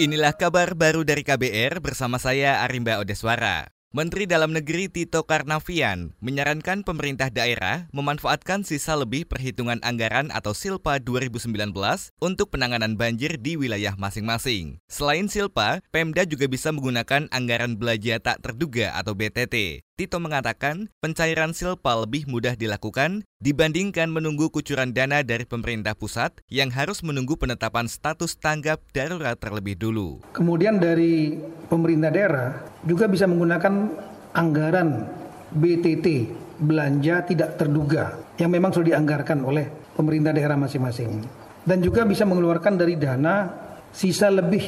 Inilah kabar baru dari KBR bersama saya Arimba Odeswara. Menteri Dalam Negeri Tito Karnavian menyarankan pemerintah daerah memanfaatkan sisa lebih perhitungan anggaran atau SILPA 2019 untuk penanganan banjir di wilayah masing-masing. Selain SILPA, Pemda juga bisa menggunakan anggaran belanja tak terduga atau BTT. Tito mengatakan pencairan silpa lebih mudah dilakukan dibandingkan menunggu kucuran dana dari pemerintah pusat yang harus menunggu penetapan status tanggap darurat terlebih dulu. Kemudian dari pemerintah daerah juga bisa menggunakan anggaran BTT belanja tidak terduga yang memang sudah dianggarkan oleh pemerintah daerah masing-masing dan juga bisa mengeluarkan dari dana sisa lebih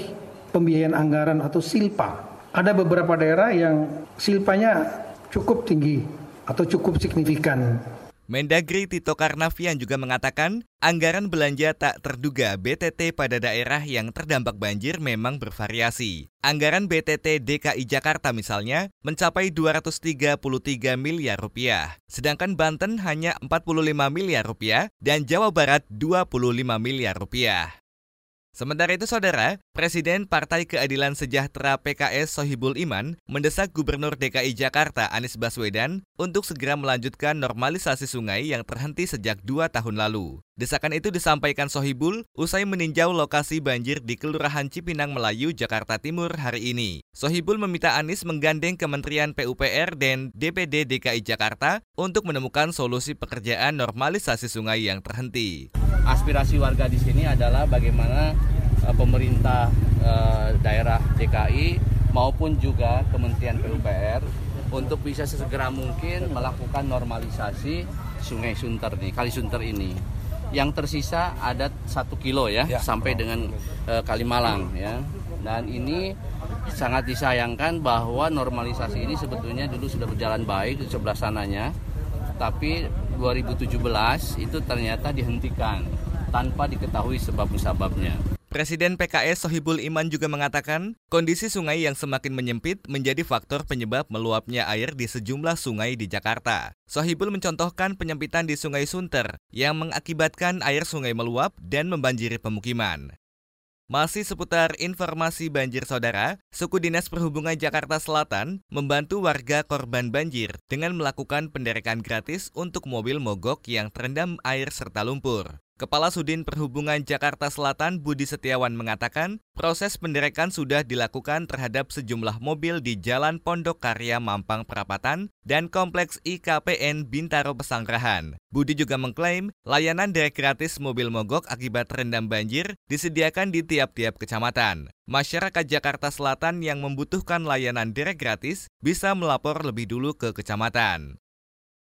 pembiayaan anggaran atau silpa. Ada beberapa daerah yang silpanya cukup tinggi atau cukup signifikan. Mendagri Tito Karnavian juga mengatakan anggaran belanja tak terduga BTT pada daerah yang terdampak banjir memang bervariasi. Anggaran BTT DKI Jakarta misalnya mencapai 233 miliar rupiah, sedangkan Banten hanya 45 miliar rupiah dan Jawa Barat 25 miliar rupiah. Sementara itu, saudara, Presiden Partai Keadilan Sejahtera PKS Sohibul Iman mendesak Gubernur DKI Jakarta Anies Baswedan untuk segera melanjutkan normalisasi sungai yang terhenti sejak dua tahun lalu. Desakan itu disampaikan Sohibul usai meninjau lokasi banjir di Kelurahan Cipinang Melayu, Jakarta Timur hari ini. Sohibul meminta Anies menggandeng Kementerian PUPR dan DPD DKI Jakarta untuk menemukan solusi pekerjaan normalisasi sungai yang terhenti aspirasi warga di sini adalah bagaimana pemerintah uh, daerah DKI maupun juga Kementerian PUPR untuk bisa sesegera mungkin melakukan normalisasi Sungai Sunter nih, Kali Sunter ini. Yang tersisa ada satu kilo ya, ya sampai dengan uh, Kalimalang ya. Dan ini sangat disayangkan bahwa normalisasi ini sebetulnya dulu sudah berjalan baik di sebelah sananya, tapi 2017 itu ternyata dihentikan tanpa diketahui sebab-sebabnya. Presiden PKS Sohibul Iman juga mengatakan, kondisi sungai yang semakin menyempit menjadi faktor penyebab meluapnya air di sejumlah sungai di Jakarta. Sohibul mencontohkan penyempitan di Sungai Sunter yang mengakibatkan air sungai meluap dan membanjiri pemukiman. Masih seputar informasi banjir saudara, Suku Dinas Perhubungan Jakarta Selatan membantu warga korban banjir dengan melakukan penderekan gratis untuk mobil mogok yang terendam air serta lumpur. Kepala Sudin Perhubungan Jakarta Selatan Budi Setiawan mengatakan, proses penderekan sudah dilakukan terhadap sejumlah mobil di Jalan Pondok Karya Mampang Perapatan dan Kompleks IKPN Bintaro Pesanggerahan. Budi juga mengklaim layanan derek gratis mobil mogok akibat terendam banjir disediakan di tiap-tiap kecamatan. Masyarakat Jakarta Selatan yang membutuhkan layanan derek gratis bisa melapor lebih dulu ke kecamatan.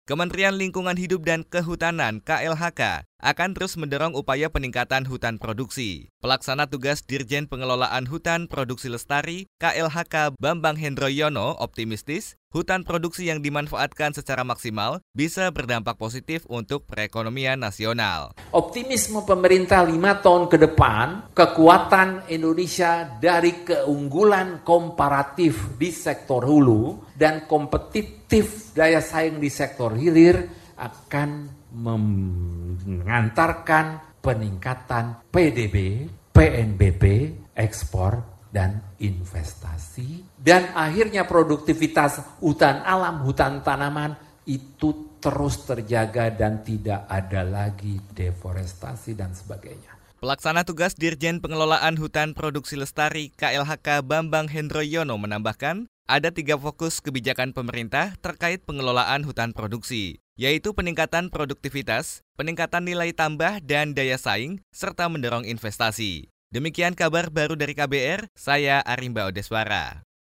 Kementerian Lingkungan Hidup dan Kehutanan KLHK akan terus mendorong upaya peningkatan hutan produksi. Pelaksana tugas Dirjen Pengelolaan Hutan Produksi Lestari KLHK Bambang Hendroyono optimistis hutan produksi yang dimanfaatkan secara maksimal bisa berdampak positif untuk perekonomian nasional. Optimisme pemerintah lima tahun ke depan, kekuatan Indonesia dari keunggulan komparatif di sektor hulu dan kompetitif daya saing di sektor hilir akan mengantarkan peningkatan PDB, PNBP, ekspor, dan investasi. Dan akhirnya produktivitas hutan alam, hutan tanaman itu terus terjaga dan tidak ada lagi deforestasi dan sebagainya. Pelaksana tugas Dirjen Pengelolaan Hutan Produksi Lestari KLHK Bambang Hendroyono menambahkan, ada tiga fokus kebijakan pemerintah terkait pengelolaan hutan produksi, yaitu peningkatan produktivitas, peningkatan nilai tambah dan daya saing, serta mendorong investasi. Demikian kabar baru dari KBR, saya Arimba Odeswara.